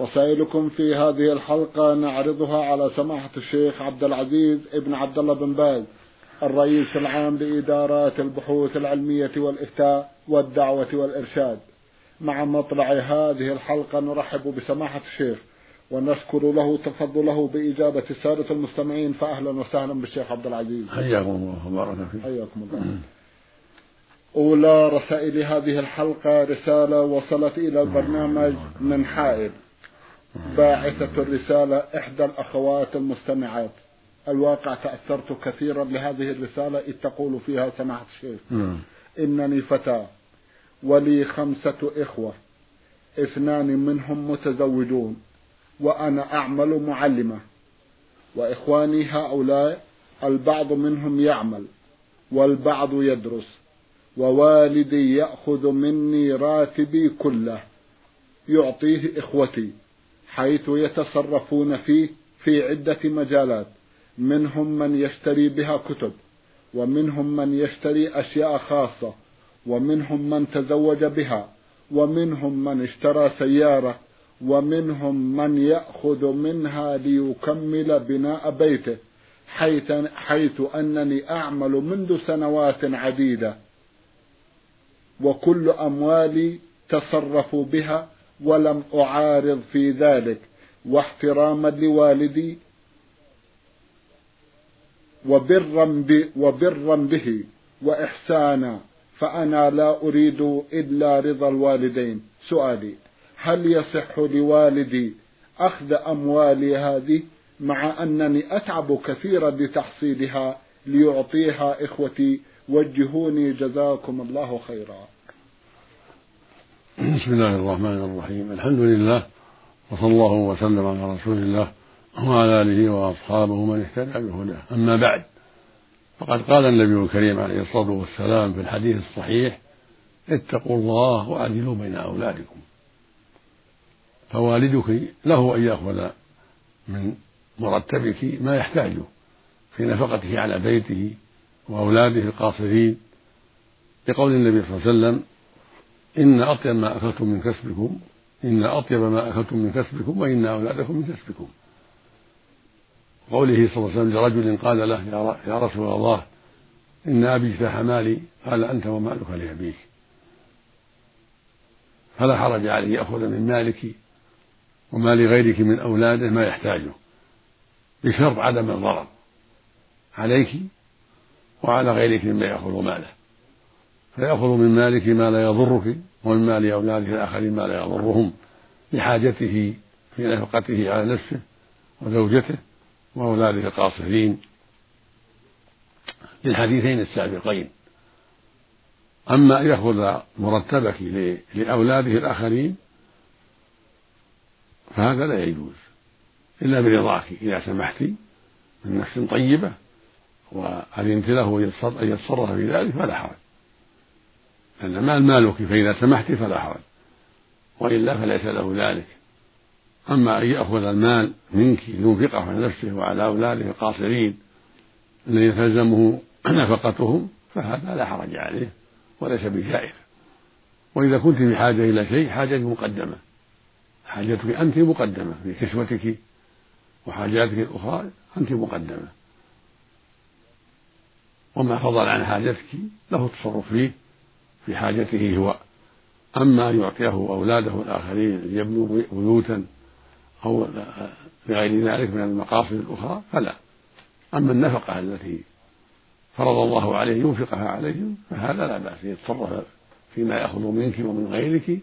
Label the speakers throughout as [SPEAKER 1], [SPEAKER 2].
[SPEAKER 1] رسائلكم في هذه الحلقة نعرضها على سماحة الشيخ عبد العزيز ابن عبد الله بن باز الرئيس العام لإدارات البحوث العلمية والإفتاء والدعوة والإرشاد. مع مطلع هذه الحلقة نرحب بسماحة الشيخ ونشكر له تفضله بإجابة السادة المستمعين فأهلا وسهلا بالشيخ عبد العزيز.
[SPEAKER 2] حياكم الله وبارك فيك.
[SPEAKER 1] حياكم الله. أولى رسائل هذه الحلقة رسالة وصلت إلى البرنامج من حائل. باعثة الرسالة إحدى الأخوات المستمعات. الواقع تأثرت كثيرا بهذه الرسالة إذ تقول فيها سماحة الشيخ. إنني فتاة ولي خمسة إخوة اثنان منهم متزوجون وأنا أعمل معلمة. وإخواني هؤلاء البعض منهم يعمل والبعض يدرس ووالدي يأخذ مني راتبي كله يعطيه إخوتي. حيث يتصرفون فيه في عدة مجالات. منهم من يشتري بها كتب ومنهم من يشتري أشياء خاصة ومنهم من تزوج بها ومنهم من اشترى سيارة ومنهم من يأخذ منها ليكمل بناء بيته حيث, حيث أنني أعمل منذ سنوات عديدة. وكل أموالي تصرفوا بها ولم أعارض في ذلك واحتراما لوالدي وبرا, وبرا به وإحسانا فأنا لا أريد إلا رضا الوالدين. سؤالي هل يصح لوالدي أخذ أموالي هذه مع أنني أتعب كثيرا لتحصيلها ليعطيها إخوتي؟ وجهوني جزاكم الله خيرا.
[SPEAKER 2] بسم الله الرحمن الرحيم. الحمد لله وصلى الله وسلم على رسول الله وعلى آله وأصحابه من اهتدى بهداه. أما بعد فقد قال النبي الكريم عليه الصلاة والسلام في الحديث الصحيح اتقوا الله واعدلوا بين أولادكم. فوالدك له أن يأخذ من مرتبك ما يحتاجه في نفقته على بيته وأولاده القاصرين. لقول النبي صلى الله عليه وسلم إن أطيب ما أكلتم من كسبكم إن أطيب ما أكلتم من كسبكم وإن أولادكم من كسبكم. قوله صلى الله عليه وسلم لرجل قال له يا رسول الله إن أبي اجتاح مالي قال أنت ومالك لأبيك. فلا حرج عليه يأخذ من مالك ومال غيرك من أولاده ما يحتاجه بشرط عدم الضرر عليك وعلى غيرك مما يأخذ ماله. فيأخذ من مالك ما لا يضرك ومن مال أولادك الآخرين ما لا يضرهم لحاجته في نفقته على نفسه وزوجته وأولاده القاصرين. للحديثين السابقين. أما أن يأخذ مرتبك لأولاده الآخرين فهذا لا يجوز إلا برضاك إذا سمحت من نفس طيبة وأذنت له أن يتصرف في ذلك فلا حرج. المال مالك فإذا سمحت فلا حرج. وإلا فليس له ذلك. أما أن يأخذ المال منك لينفقه على نفسه وعلى أولاده القاصرين الذين تلزمه نفقتهم فهذا لا حرج عليه وليس بجائز. وإذا كنت بحاجة إلى شيء حاجة مقدمة. حاجتك أنت مقدمة. في كسوتك وحاجاتك الأخرى أنت مقدمة. وما فضل عن حاجتك له التصرف فيه. في حاجته هو أما أن يعطيه أولاده الآخرين ليبنوا بيوتا أو لغير ذلك من المقاصد الأخرى فلا. أما النفقة التي فرض الله عليه ينفقها عليهم فهذا لا بأس يتصرف فيما يأخذ منك ومن غيرك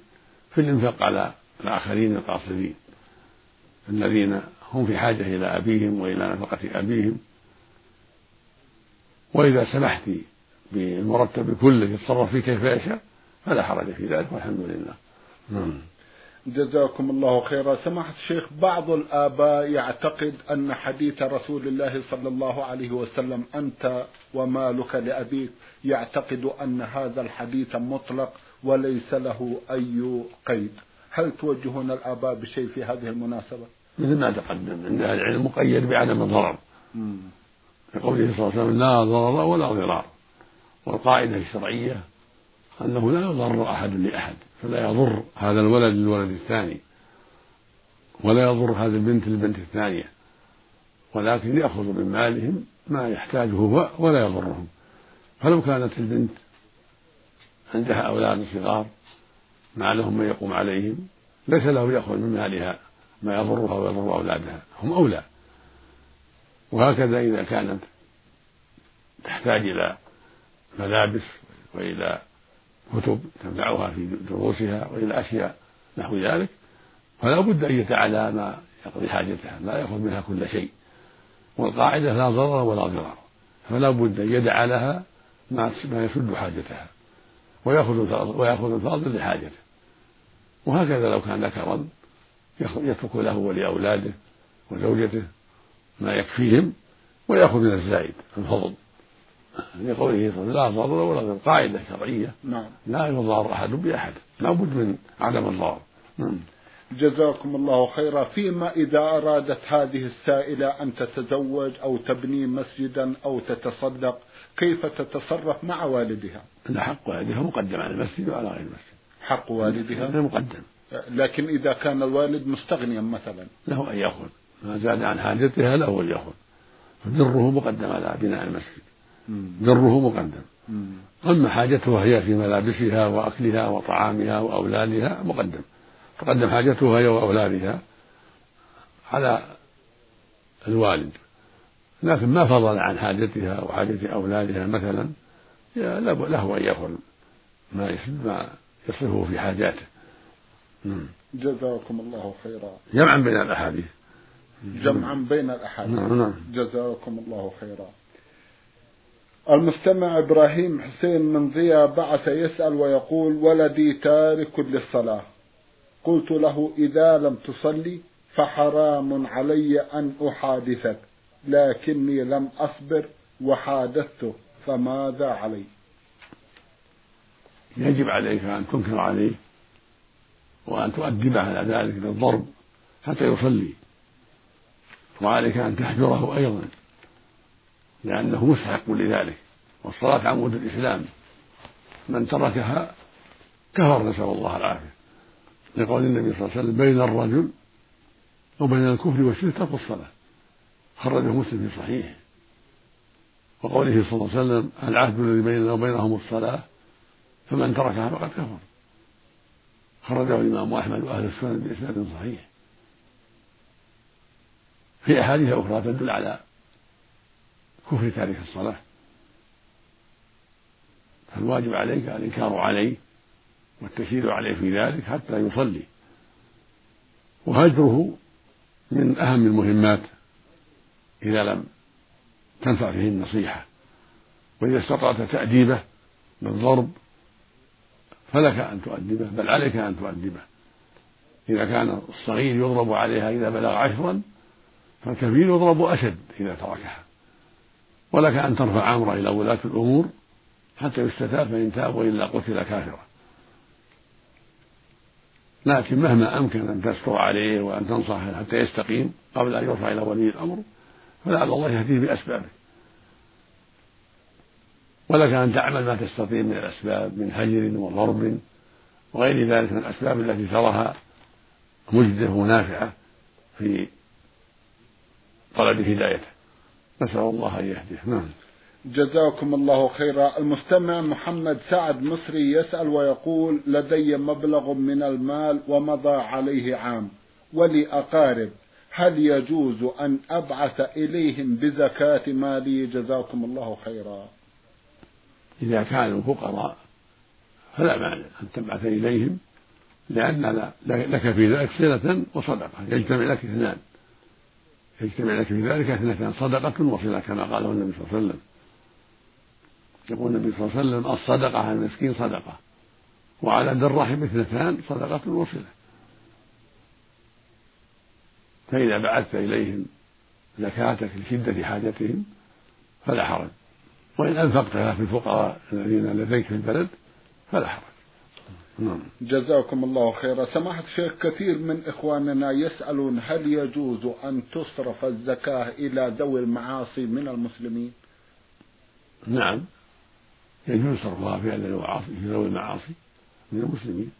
[SPEAKER 2] في الإنفاق على الآخرين القاصدين الذين هم في حاجة إلى أبيهم وإلى نفقة أبيهم. وإذا سمحت بالمرتب كله يتصرف فيه كيف يشاء فلا حرج في ذلك والحمد لله.
[SPEAKER 1] نعم. جزاكم الله خيرا. سماحة الشيخ بعض الآباء يعتقد أن حديث رسول الله صلى الله عليه وسلم أنت ومالك لأبيك يعتقد أن هذا الحديث مطلق وليس له أي قيد. هل توجهون الآباء بشيء في هذه المناسبة؟
[SPEAKER 2] مثل ما تقدم أن العلم مقيد بعدم الضرر. لقوله صلى الله عليه وسلم لا ضرر ولا ضرار. والقاعدة الشرعية أنه لا يضر أحد لأحد فلا يضر هذا الولد للولد الثاني ولا يضر هذه البنت للبنت الثانية ولكن يأخذ من مالهم ما يحتاجه هو ولا يضرهم. فلو كانت البنت عندها أولاد صغار ما لهم من يقوم عليهم ليس له يأخذ من مالها ما يضرها ويضر أولادها هم أولى. وهكذا إذا كانت تحتاج إلى ملابس وإلى كتب تنفعها في دروسها وإلى أشياء نحو ذلك. فلا بد أن يتعالى ما يقضي حاجتها لا يأخذ منها كل شيء. والقاعدة لا ضرر ولا ضرار فلا بد أن يدع لها ما يسد حاجتها ويأخذ ويأخذ الفاضل لحاجته. وهكذا لو كان ذكرا يترك له ولأولاده وزوجته ما يكفيهم ويأخذ من الزائد الفضل. لقوله صلى الله عليه وسلم لا ضرر ولا ضرر. قاعدة شرعية. نعم. لا يضار أحد بأحد. لا بد من عدم الضرر. نعم.
[SPEAKER 1] جزاكم الله خيرا. فيما إذا أرادت هذه السائلة أن تتزوج أو تبني مسجدا أو تتصدق كيف تتصرف مع والدها؟
[SPEAKER 2] أن حق والدها مقدم على المسجد وعلى غير المسجد.
[SPEAKER 1] حق والدها؟
[SPEAKER 2] مقدم.
[SPEAKER 1] لكن إذا كان الوالد مستغنيا مثلا؟
[SPEAKER 2] له أن يأخذ. ما زاد عن حاجتها له أن يأخذ. فبره مقدم على بناء المسجد. بره مقدم. أما حاجتها هي في ملابسها وأكلها وطعامها وأولادها مقدم. تقدم حاجتها هي وأولادها على الوالد. لكن ما فضل عن حاجتها وحاجة أولادها مثلا له أن يأخذ ما يسد ما يصرفه في حاجاته.
[SPEAKER 1] جزاكم الله خيرا.
[SPEAKER 2] جمعا بين الأحاديث.
[SPEAKER 1] جمعا بين الأحاديث. نعم نعم. جزاكم الله خيرا. المستمع إبراهيم حسين من ضيا بعث يسأل ويقول ولدي تارك للصلاة. قلت له إذا لم تصلي فحرام علي أن أحادثك لكني لم أصبر وحادثته فماذا علي؟
[SPEAKER 2] يجب عليك أن تنكر عليه وأن تؤدبه على ذلك بالضرب حتى يصلي وعليك أن تحجره أيضا. لأنه مستحق لذلك والصلاة عمود الإسلام. من تركها كفر نسأل الله العافية. لقول النبي صلى الله عليه وسلم بين الرجل وبين الكفر والشرك ترك الصلاة. خرجه مسلم في صحيحه. وقوله صلى الله عليه وسلم العهد الذي بيننا وبينهم الصلاة فمن تركها فقد كفر. خرجه الإمام أحمد وأهل السنن بإسناد صحيح. في أحاديث أخرى تدل على كفر تارك الصلاة. فالواجب عليك الإنكار عليه والتشير عليه في ذلك حتى يصلي. وهجره من أهم المهمات إذا لم تنفع فيه النصيحة. وإذا استطعت تأديبه بالضرب فلك أن تؤدبه بل عليك أن تؤدبه. إذا كان الصغير يضرب عليها إذا بلغ عشرا فالكبير يضرب أشد إذا تركها. ولك أن ترفع أمره إلى ولاة الأمور حتى يستتاب فإن تاب وإلا قتل كافرا. لكن مهما أمكن أن تستر عليه وأن تنصحه حتى يستقيم قبل أن يرفع إلى ولي الأمر فلعل الله يهديه بأسبابه. ولك أن تعمل ما تستطيع من الأسباب من هجر وضرب وغير ذلك من الأسباب التي تراها مجدة ونافعة في طلب هدايته. نسأل الله أن يهديه. نعم.
[SPEAKER 1] جزاكم الله خيرا. المستمع محمد سعد مصري يسأل ويقول لدي مبلغ من المال ومضى عليه عام. ولي أقارب هل يجوز أن أبعث إليهم بزكاة مالي؟ جزاكم الله خيرا.
[SPEAKER 2] إذا كانوا فقراء فلا مانع أن تبعث إليهم لأن لك في ذلك صلة وصدقة يجتمع لك اثنان. يجتمع لك في ذلك اثنتان صدقة وصلة كما قاله النبي صلى الله عليه وسلم. يقول النبي صلى الله عليه وسلم الصدقة على المسكين صدقة وعلى ذي الرحم اثنتان صدقة وصلة. فإذا بعثت إليهم زكاتك لشدة حاجتهم فلا حرج وإن أنفقتها في الفقراء الذين لديك في البلد فلا حرج.
[SPEAKER 1] نعم. جزاكم الله خيرا. سماحة الشيخ كثير من إخواننا يسألون هل يجوز أن تصرف الزكاة إلى ذوي المعاصي من المسلمين؟
[SPEAKER 2] نعم. يجوز صرفها في ذوي المعاصي من المسلمين.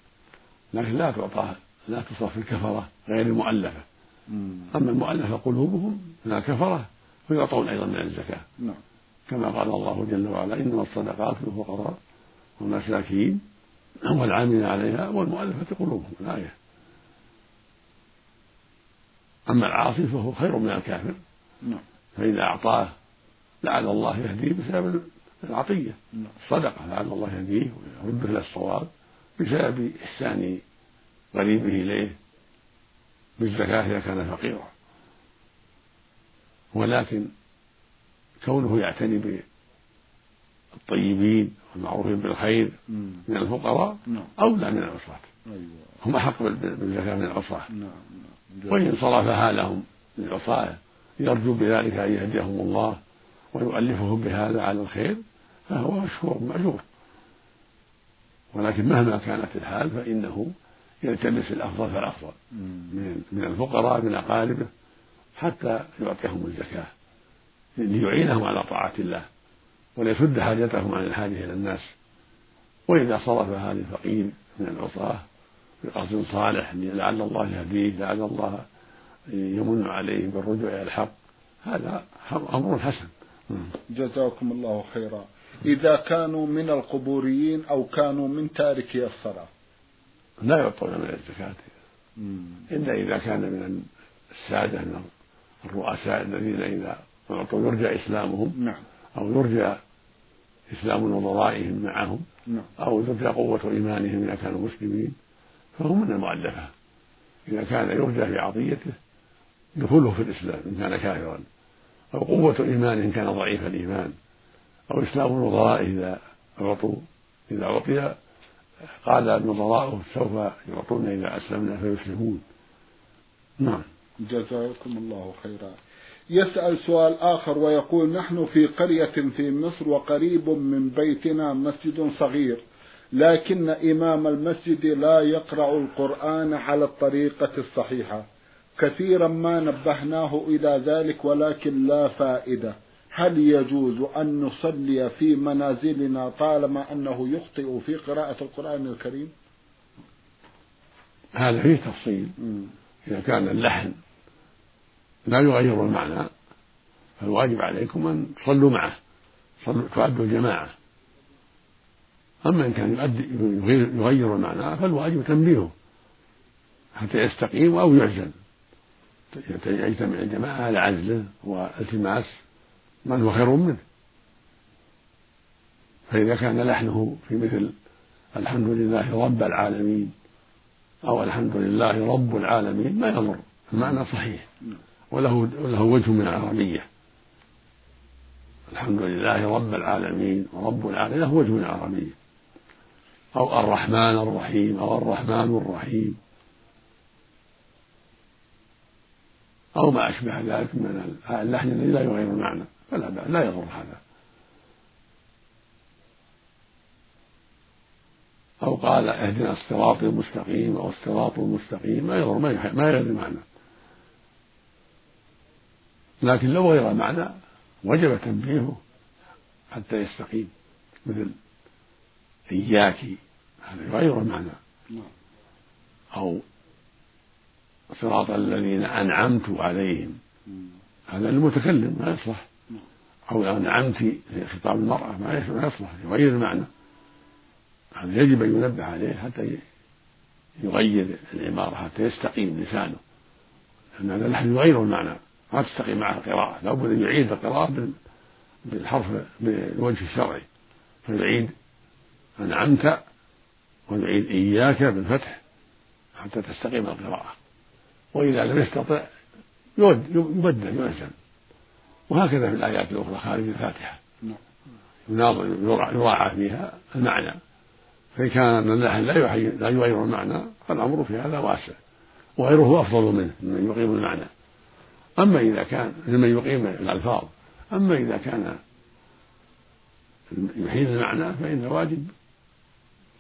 [SPEAKER 2] لكن لا تعطى لا تصرف في الكفرة غير المؤلفة. أما المؤلفة قلوبهم من الكفرة فيعطون أيضا من الزكاة. نعم. كما قال الله جل وعلا إنما الصدقات للفقراء والمساكين. والعاملين عليها والمؤلفة قلوبهم الآية أما العاصي فهو خير من الكافر نعم. فإذا أعطاه لعل الله يهديه بسبب العطية نعم. الصدقة لعل الله يهديه ويرده إلى الصواب بسبب إحسان قريبه إليه بالزكاة إذا كان فقيرا ولكن كونه يعتني بالطيبين والمعروفين بالخير من الفقراء نعم. أولى من العصاة أيوة. هم أحق بالزكاة من العصاة نعم، وإن صرفها لهم للعصاة يرجو بذلك أن يهديهم الله ويؤلفهم بهذا على الخير فهو مشكور مأجور. ولكن مهما كانت الحال فإنه يلتمس الأفضل فالأفضل. من من الفقراء من أقاربه حتى يعطيهم الزكاة ليعينهم على طاعة الله. وليسد حاجتهم عن الحاجة إلى الناس. وإذا صرفها للفقير من العصاة بقصد صالح لعل الله يهديه لعل الله يمن عليه بالرجوع إلى الحق هذا أمر حسن.
[SPEAKER 1] جزاكم الله خيرا. إذا كانوا من القبوريين أو كانوا من تاركي الصلاة.
[SPEAKER 2] لا يعطون من الزكاة. إلا إذا كان من السادة من الرؤساء الذين إذا أعطوا يرجى إسلامهم نعم. أو يرجى إسلام نظرائهم معهم نعم. أو يرجى قوة إيمانهم إذا كانوا مسلمين فهم من المؤلفة. إذا كان يرجى في عطيته دخوله في الإسلام إن كان كافرا. أو قوة إيمانه إن كان ضعيف الإيمان. أو إسلام نظرائه إذا أعطوا إذا أعطي قال نظراؤه سوف يعطون إذا أسلمنا فيسلمون.
[SPEAKER 1] نعم. جزاكم الله خيرا. يسأل سؤال آخر ويقول نحن في قرية في مصر وقريب من بيتنا مسجد صغير لكن إمام المسجد لا يقرأ القرآن على الطريقة الصحيحة. كثيرا ما نبهناه إلى ذلك ولكن لا فائدة. هل يجوز أن نصلي في منازلنا طالما أنه يخطئ في قراءة القرآن الكريم؟
[SPEAKER 2] هذا فيه تفصيل. إذا كان اللحن لا يغير المعنى. فالواجب عليكم أن تصلوا معه تؤدوا الجماعة. أما إن كان يؤدي يغير المعنى فالواجب تنبيهه حتى يستقيم أو يعزل. يجتمع الجماعة على عزله والتماس من هو خير منه. فإذا كان لحنه في مثل الحمد لله رب العالمين أو الحمد لله رب العالمين ما يضر المعنى صحيح. وله له وجه من العربية. الحمد لله رب العالمين ورب العالمين له وجه من العربية. أو الرحمن الرحيم أو الرحمن الرحيم. أو ما أشبه ذلك من اللحن الذي لا يغير المعنى فلا بأس لا يضر هذا. أو قال اهدنا الصراط المستقيم أو الصراط المستقيم ما يضر ما يغير المعنى لكن لو غير المعنى وجب تنبيهه حتى يستقيم. مثل إياك هذا يغير المعنى أو صراط الذين أنعمت عليهم. هذا المتكلم ما يصلح. أو أنعمت في خطاب المرأة ما يصلح يغير المعنى. هذا يجب أن ينبه عليه حتى يغير العبارة حتى يستقيم لسانه. لأن هذا اللحن يغير المعنى. ما تستقيم معه القراءة لابد أن يعيد القراءة بالحرف بالوجه الشرعي. فيعيد أنعمت ويعيد إياك بالفتح حتى تستقيم القراءة. وإذا لم يستطع يبدل ينزل. وهكذا في الآيات الأخرى خارج الفاتحة. يناظر يراعى فيها المعنى. فإن كان اللحن لا لا يغير المعنى فالأمر في هذا واسع. وغيره أفضل منه من يقيم المعنى. أما إذا كان لمن يقيم الألفاظ أما إذا كان يحيل المعنى فإن الواجب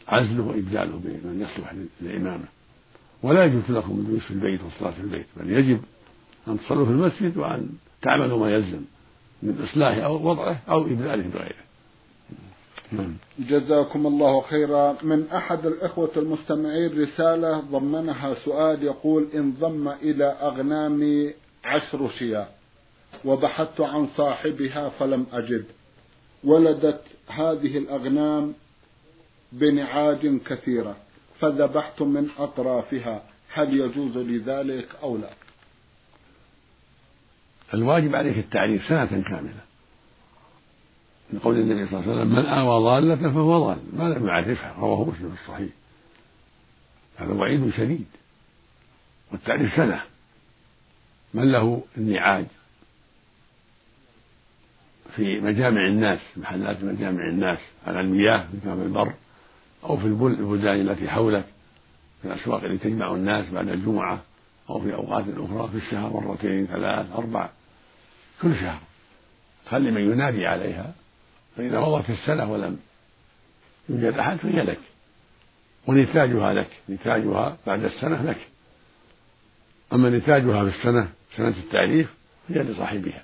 [SPEAKER 2] عزله وإبداله بمن يصلح للإمامة. ولا يجوز لكم الجلوس في البيت والصلاة في البيت بل يجب أن تصلوا في المسجد وأن تعملوا ما يلزم من إصلاح أو وضعه أو إبداله بغيره.
[SPEAKER 1] نعم. جزاكم الله خيرا. من أحد الإخوة المستمعين رسالة ضمنها سؤال يقول انضم إلى أغنامي عشر شياه وبحثت عن صاحبها فلم أجد. ولدت هذه الأغنام بنعاج كثيرة فذبحت من أطرافها. هل يجوز لي ذلك أو لا؟
[SPEAKER 2] الواجب عليك التعريف سنة كاملة. من قول النبي صلى الله عليه وسلم من آوى ضالة فهو ضال. ما لم يعرفها رواه مسلم الصحيح. هذا وعيد شديد. والتعريف سنة. من له النعاج في مجامع الناس محلات مجامع الناس على المياه في باب البر أو في البلدان التي حولك في الأسواق التي تجمع الناس بعد الجمعة أو في أوقات أخرى في الشهر مرتين ثلاث أربع كل شهر. خلي من ينادي عليها فإذا مضت السنة ولم يوجد أحد فهي لك. ونتاجها لك نتاجها بعد السنة لك. أما نتاجها في السنة سنة التعريف هي لصاحبها.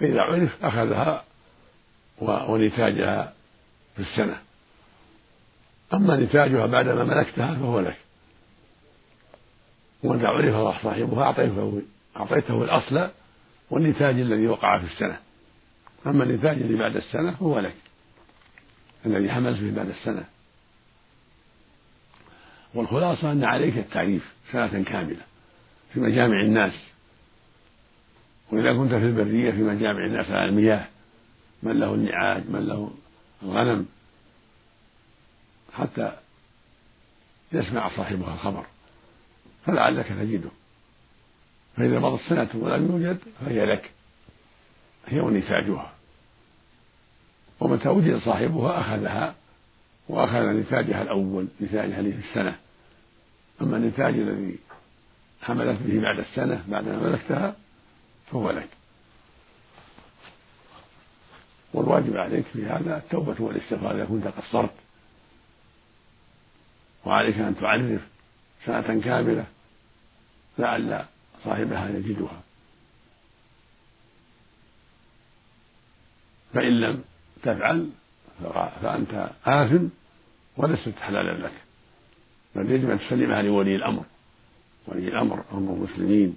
[SPEAKER 2] فإذا عرف أخذها ونتاجها في السنة. أما نتاجها بعدما ملكتها فهو لك. وإذا عرف صاحبها أعطيته أعطيته الأصل والنتاج الذي وقع في السنة. أما النتاج اللي بعد السنة فهو لك. الذي حملت به بعد السنة. والخلاصة أن عليك التعريف سنة كاملة. في مجامع الناس. وإذا كنت في البرية في مجامع الناس على المياه من له النعاج من له الغنم حتى يسمع صاحبها الخبر فلعلك تجده. فإذا مضت سنة ولم يوجد فهي لك. هي ونتاجها ومتى وجد صاحبها أخذها وأخذ نتاجها الأول نتاجها في السنة. أما النتاج الذي حملت به بعد السنة بعدما ملكتها فهو لك. والواجب عليك في هذا التوبة والاستغفار إذا كنت قصرت. وعليك أن تعرف سنة كاملة لعل صاحبها يجدها. فإن لم تفعل فأنت آثم ولست حلالا لك. بل يجب أن تسلمها لولي الأمر. ولي الأمر أمر المسلمين.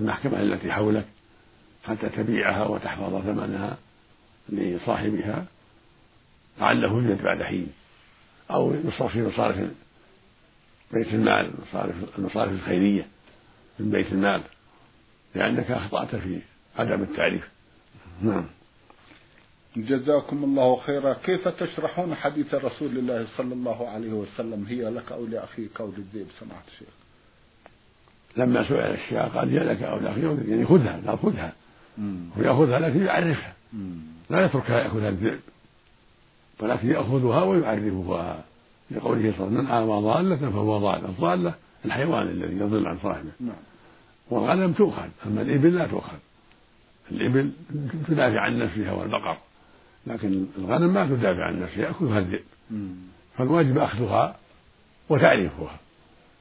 [SPEAKER 2] المحكمة التي حولك حتى تبيعها وتحفظ ثمنها لصاحبها لعله يوجد بعد حين. أو يصرف في مصارف بيت المال المصارف المصارف الخيرية من بيت المال لأنك أخطأت في عدم التعريف. نعم.
[SPEAKER 1] جزاكم الله خيرا. كيف تشرحون حديث رسول الله صلى الله عليه وسلم؟ هي لك أو لأخيك أو للذئب؟ سمعت الشيخ.
[SPEAKER 2] لما سئل الشيخ قال هي لك أو لأخيك يعني خذها لا خذها. ويأخذها لكن يعرفها. لا يتركها يأخذها الذئب ولكن يأخذها ويعرفها. لقوله صلى الله عليه وسلم من آوى ضالة فهو ضال. الضالة الحيوان الذي يضل عن صاحبه. نعم. والغنم تؤخذ أما الإبل لا تؤخذ. الإبل تدافع عن نفسها والبقر لكن الغنم ما تدافع عن نفسها يأكلها الذئب. فالواجب أخذها وتعريفها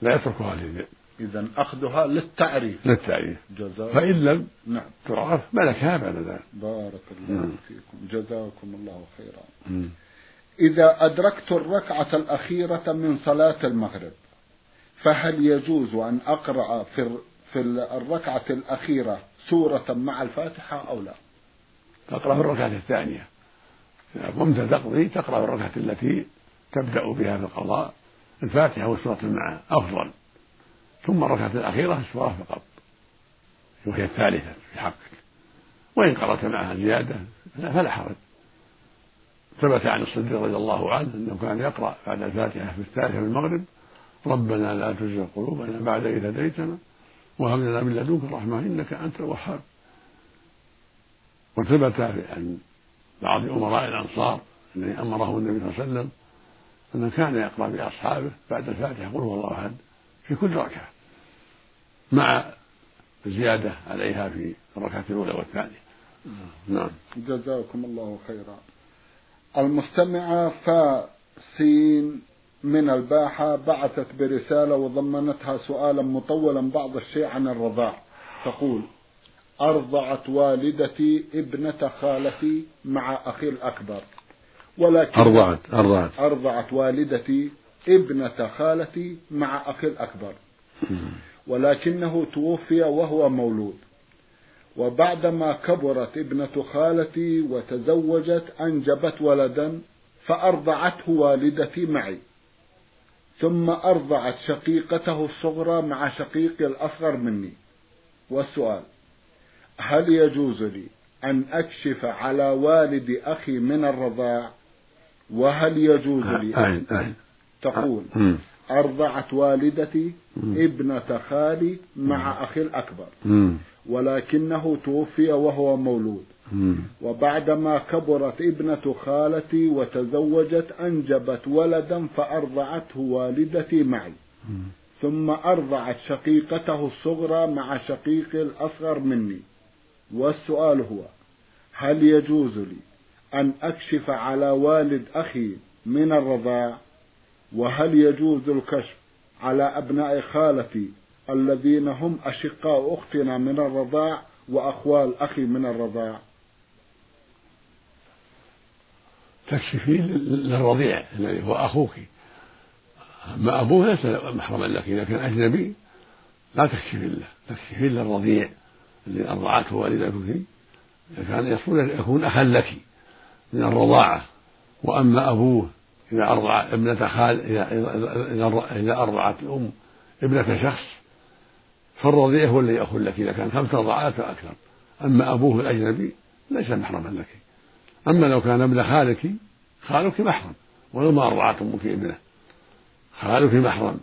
[SPEAKER 2] لا يتركها للذئب.
[SPEAKER 1] إذا أخذها للتعريف.
[SPEAKER 2] للتعريف. جزاك فإن لم
[SPEAKER 1] نعم.
[SPEAKER 2] تعرف ملكها بعد ذلك.
[SPEAKER 1] بارك الله نعم. فيكم. جزاكم الله خيرا. مم. إذا أدركت الركعة الأخيرة من صلاة المغرب فهل يجوز أن أقرأ في في الركعة الأخيرة سورة مع الفاتحة أو لا؟
[SPEAKER 2] تقرأ في الركعة الثانية. إذا قمت تقضي تقرأ الركعة التي تبدأ بها في القضاء. الفاتحة والسورة معا أفضل. ثم الركعة الأخيرة السورة فقط. وهي الثالثة في حقك. وإن قرأت معها زيادة فلا حرج. ثبت عن الصديق رضي الله عنه أنه كان يقرأ بعد الفاتحة في الثالثة من المغرب ربنا لا تزغ قلوبنا بعد إذ هديتنا وهب لنا من لدنك رحمة إنك أنت الوهاب. وثبت عن بعض أمراء الأنصار الذي أمره النبي صلى الله عليه وسلم أنه كان يقرأ بأصحابه بعد الفاتحة قل هو الله أحد في كل ركعة. مع زيادة عليها في الركعة الأولى والثانية. نعم.
[SPEAKER 1] جزاكم الله خيرا. المستمعة فاسين من الباحة بعثت برسالة وضمنتها سؤالا مطولا بعض الشيء عن الرضاع. تقول أرضعت والدتي ابنة خالتي مع أخي الأكبر.
[SPEAKER 2] ولكن أرضعت أرضعت.
[SPEAKER 1] أرضعت والدتي ابنة خالتي مع أخي الأكبر. ولكنه توفي وهو مولود. وبعدما كبرت ابنة خالتي وتزوجت أنجبت ولدا فأرضعته والدتي معي. ثم أرضعت شقيقته الصغرى مع شقيقي الأصغر مني. والسؤال هل يجوز لي أن أكشف على والد أخي من الرضاع؟ وهل يجوز لي
[SPEAKER 2] أعين
[SPEAKER 1] تقول أرضعت والدتي ابنة خالي مع أخي الأكبر. ولكنه توفي وهو مولود. وبعدما كبرت ابنة خالتي وتزوجت أنجبت ولدا فأرضعته والدتي معي. ثم أرضعت شقيقته الصغرى مع شقيقي الأصغر مني. والسؤال هو هل يجوز لي أن أكشف على والد أخي من الرضاع؟ وهل يجوز الكشف على أبناء خالتي الذين هم أشقاء أختنا من الرضاع وأخوال أخي من الرضاع؟
[SPEAKER 2] تكشفين للرضيع الذي هو أخوك. أما أبوه ليس محرما لك إذا كان أجنبي لا تكشفين له تكشفين للرضيع الذي أرضعته والدتك. إذا كان يكون أخا لك من الرضاعة وأما أبوه إذا أرضع ابنة خال إذا إذا إذا أرضعت الأم ابنة شخص فالرضيع هو الذي يأخذ لك. إذا كان خمس رضعات فأكثر. أما أبوه الأجنبي ليس محرما لك. أما لو كان ابن خالك خالك محرم. ولو ما أرضعت أمك ابنة. خالك محرم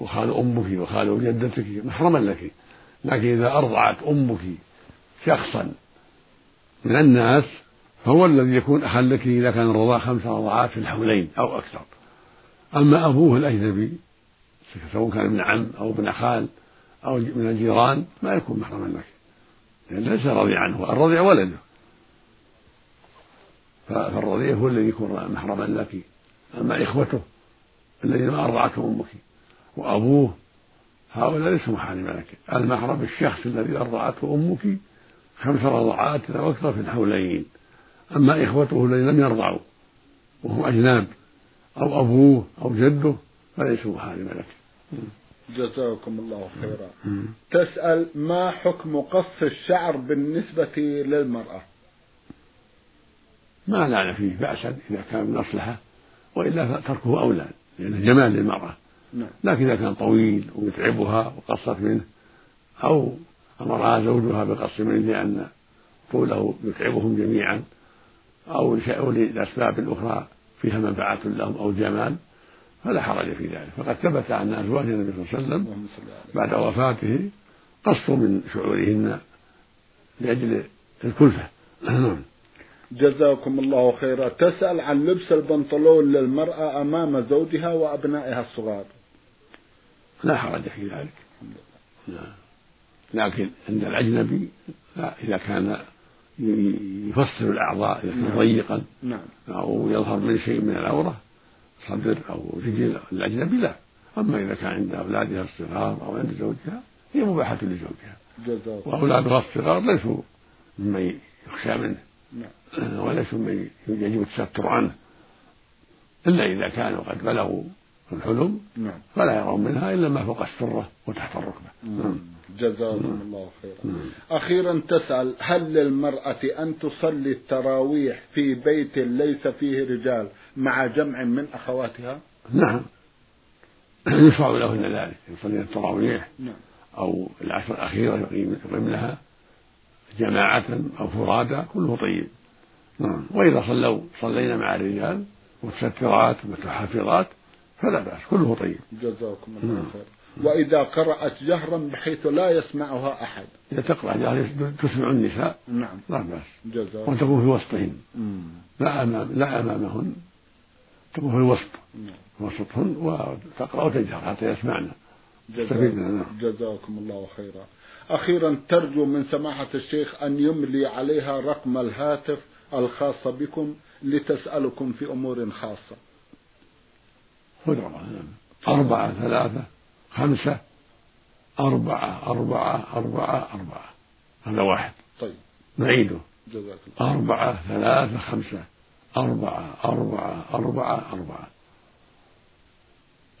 [SPEAKER 2] وخال أمك وخال جدتك محرما لك. لكن إذا أرضعت أمك شخصا من الناس فهو الذي يكون أخا لك إذا كان الرضاع خمس رضعات في الحولين أو أكثر. أما أبوه الأجنبي سواء كان ابن عم أو ابن خال أو من الجيران ما يكون محرما لك لأن ليس رضيعا عنه الرضيع ولده. فالرضيع هو الذي يكون محرما لك. أما إخوته الذين ما أرضعته أمك وأبوه هؤلاء ليسوا محارم لك. المحرم الشخص الذي أرضعته أمك خمس رضعات أو أكثر في الحولين. أما إخوته الذين لم يرضعوا وهم أجناب أو أبوه أو جده فليسوا محارم لك.
[SPEAKER 1] جزاكم الله خيرا. تسأل ما حكم قص الشعر بالنسبة للمرأة؟
[SPEAKER 2] ما لعن فيه بأسا إذا كان من مصلحة وإلا فتركه أولى لأنه جمال للمرأة نعم. لكن إذا كان طويل ويتعبها وقصت منه أو أمرها زوجها بقص منه لأن طوله يتعبهم جميعا أو لأسباب أخرى فيها منفعة لهم أو جمال فلا حرج في ذلك. فقد ثبت أن أزواج النبي صلى الله عليه وسلم بعد وفاته قصوا من شعورهن لأجل الكلفة.
[SPEAKER 1] جزاكم الله خيرا. تسأل عن لبس البنطلون للمرأة أمام زوجها وأبنائها الصغار.
[SPEAKER 2] لا حرج في ذلك. لا. لكن عند الأجنبي لا إذا كان يفصل الأعضاء كان نعم. ضيقا نعم. أو يظهر من شيء من العورة صدر أو رجل الأجنبي لا أما إذا كان عند أولادها الصغار أو عند زوجها هي مباحة لزوجها وأولادها الصغار ليسوا ممن يخشى منه نعم. وليسوا ممن يجب التستر عنه إلا إذا كانوا قد بلغوا الحلم نعم. فلا يرون منها إلا ما فوق السرة وتحت الركبة نعم.
[SPEAKER 1] جزاكم الله خيرا. أخيرا تسأل هل للمرأة أن تصلي التراويح في بيت ليس فيه رجال مع جمع من أخواتها؟
[SPEAKER 2] نعم. يشرع لهن ذلك. يصلين التراويح نعم. أو العشر الأخيرة يقيم لها جماعة أو فرادى كله طيب. نعم. وإذا صلوا صلينا مع الرجال متسترات متحفظات فلا بأس كله طيب.
[SPEAKER 1] جزاكم الله نعم. خير وإذا قرأت جهرا بحيث لا يسمعها أحد.
[SPEAKER 2] إذا تقرأ جهرا تسمع النساء نعم. لا بأس. وتكون في وسطهن. لا أمام لا أمامهن. تكون في الوسط. نعم. وسطهن وتقرأ وتجهر حتى يسمعن.
[SPEAKER 1] جزاكم, نعم. جزاكم الله خيرا. أخيرا ترجو من سماحة الشيخ أن يملي عليها رقم الهاتف الخاص بكم لتسألكم في أمور خاصة.
[SPEAKER 2] خذ أربعة ثلاثة خمسة أربعة أربعة أربعة أربعة. هذا واحد.
[SPEAKER 1] طيب.
[SPEAKER 2] نعيده. جزاك الله. أربعة ثلاثة خمسة. أربعة أربعة أربعة أربعة.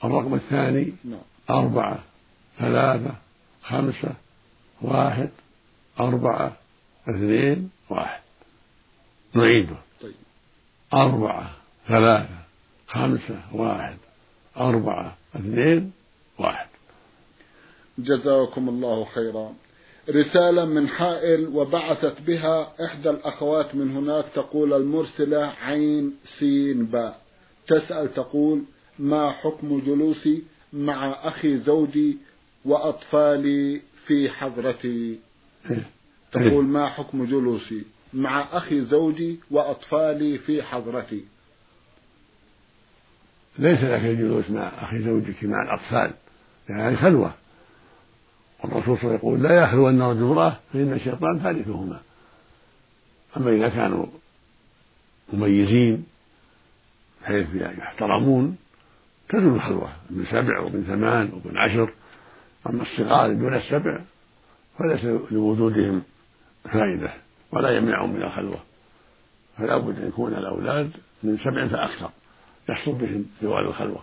[SPEAKER 2] الرقم الثاني نعم. أربعة ثلاثة خمسة واحد أربعة اثنين واحد. نعيده. طيب. أربعة ثلاثة خمسة واحد أربعة اثنين واحد.
[SPEAKER 1] جزاكم الله خيرا. رسالة من حائل وبعثت بها إحدى الأخوات من هناك تقول المرسلة عين سين باء تسأل تقول ما حكم جلوسي مع أخي زوجي وأطفالي في حضرتي؟ تقول ما حكم جلوسي مع أخي زوجي وأطفالي في حضرتي.
[SPEAKER 2] ليس لك الجلوس مع أخي زوجك مع الأطفال يعني خلوة. والرسول صلى الله عليه وسلم يقول لا يخلو أن رجل امرأة فإن الشيطان ثالثهما. أما إذا كانوا مميزين بحيث يحترمون تزول الخلوة ابن سبع وابن ثمان وابن عشر. أما الصغار دون السبع فليس لوجودهم فائدة ولا يمنعهم من الخلوة. فلا بد أن يكون الأولاد من سبع فأكثر. يحصل بهم زوال الخلوة.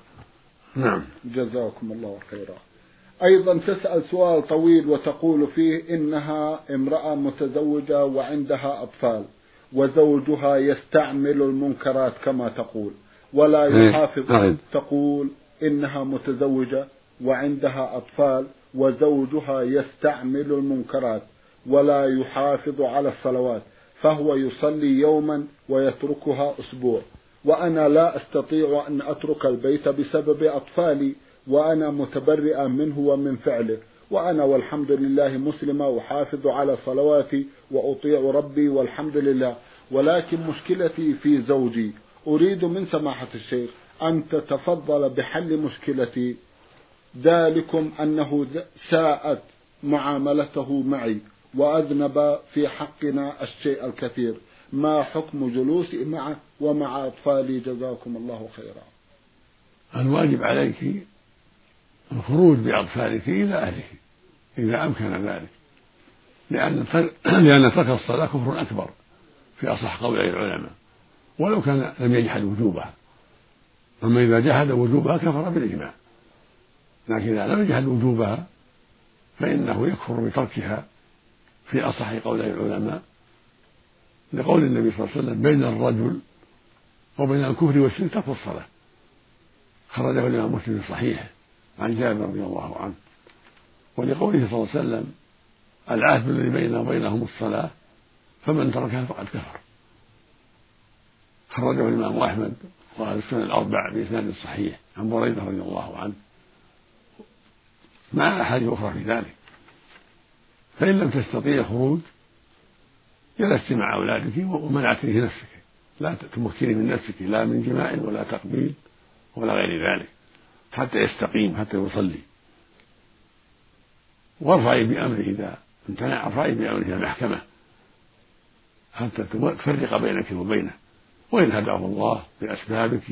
[SPEAKER 2] نعم.
[SPEAKER 1] جزاكم الله خيرا. أيضا تسأل سؤال طويل وتقول فيه إنها امرأة متزوجة وعندها أطفال وزوجها يستعمل المنكرات كما تقول ولا إيه، يحافظ. تقول إنها متزوجة وعندها أطفال وزوجها يستعمل المنكرات ولا يحافظ على الصلوات فهو يصلي يوما ويتركها أسبوع وأنا لا أستطيع أن أترك البيت بسبب أطفالي وأنا متبرئة منه ومن فعله. وأنا والحمد لله مسلمة أحافظ على صلواتي وأطيع ربي والحمد لله. ولكن مشكلتي في زوجي. أريد من سماحة الشيخ أن تتفضل بحل مشكلتي. ذلكم أنه ساءت معاملته معي وأذنب في حقنا الشيء الكثير. ما حكم جلوسي معه ومع أطفالي؟ جزاكم الله خيرا.
[SPEAKER 2] الواجب عليك الخروج بأطفالك إلى أهلك إذا أمكن ذلك. لأن لأن ترك الصلاة كفر أكبر في أصح قول العلماء. ولو كان لم يجحد وجوبها. أما إذا جحد وجوبها كفر بالإجماع. لكن إذا لم يجحد وجوبها فإنه يكفر بتركها في أصح قول العلماء. لقول النبي صلى الله عليه وسلم بين الرجل وبين الكفر والشرك ترك الصلاة خرجه الإمام مسلم في صحيحه. عن جابر رضي الله عنه. ولقوله صلى الله عليه وسلم العهد الذي بيننا وبينهم الصلاة فمن تركها فقد كفر. خرجه الإمام أحمد وأهل السنة الأربع بإسناد صحيح عن بريدة رضي الله عنه. مع أحاديث أخرى في ذلك. فإن لم تستطيع الخروج جلست مع أولادك ومنعت نفسك لا تمكني من نفسك لا من جماع ولا تقبيل ولا غير ذلك. حتى يستقيم حتى يصلي. وارفعي بأمره إذا امتنع ارفعي بأمره إلى المحكمة. حتى تفرق بينك وبينه. وإن هداه الله بأسبابك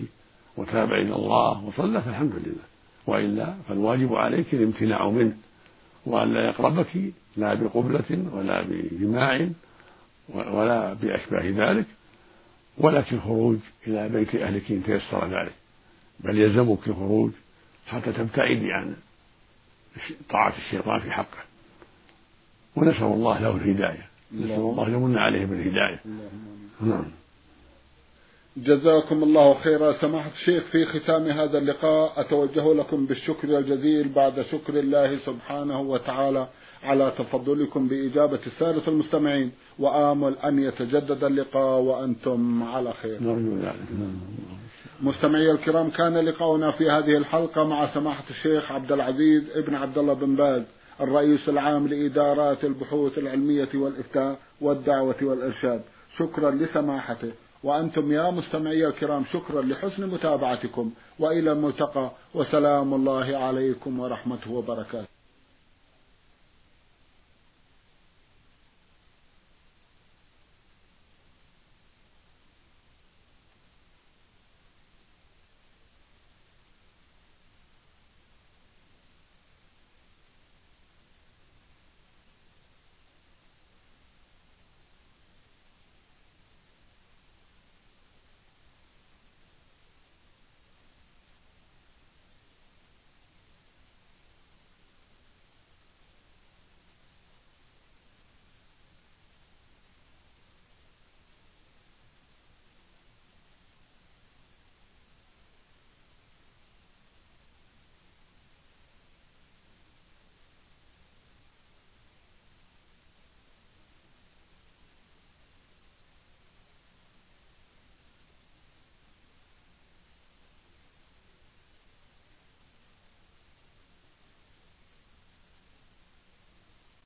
[SPEAKER 2] وتاب إلى الله وصلى فالحمد لله. وإلا فالواجب عليك الامتناع منه. وأن لا يقربك لا بقبلة ولا بجماع ولا بأشباه ذلك ولكن خروج إلى بيت أهلك إن تيسر ذلك. بل يلزمك الخروج حتى تبتعدي عن طاعة الشيطان في حقه. ونسأل الله له الهداية. نسأل الله يمن عليه بالهداية. نعم.
[SPEAKER 1] جزاكم الله خيرا. سماحة الشيخ في ختام هذا اللقاء أتوجه لكم بالشكر الجزيل بعد شكر الله سبحانه وتعالى. على تفضلكم بإجابة السادة المستمعين وآمل أن يتجدد اللقاء وأنتم على خير. نرجو ذلك مستمعي الكرام كان لقاؤنا في هذه الحلقة مع سماحة الشيخ عبد العزيز ابن عبد الله بن باز الرئيس العام لإدارات البحوث العلمية والإفتاء والدعوة والإرشاد. شكرا لسماحته. وأنتم يا مستمعي الكرام شكرا لحسن متابعتكم. وإلى الملتقى وسلام الله عليكم ورحمته وبركاته.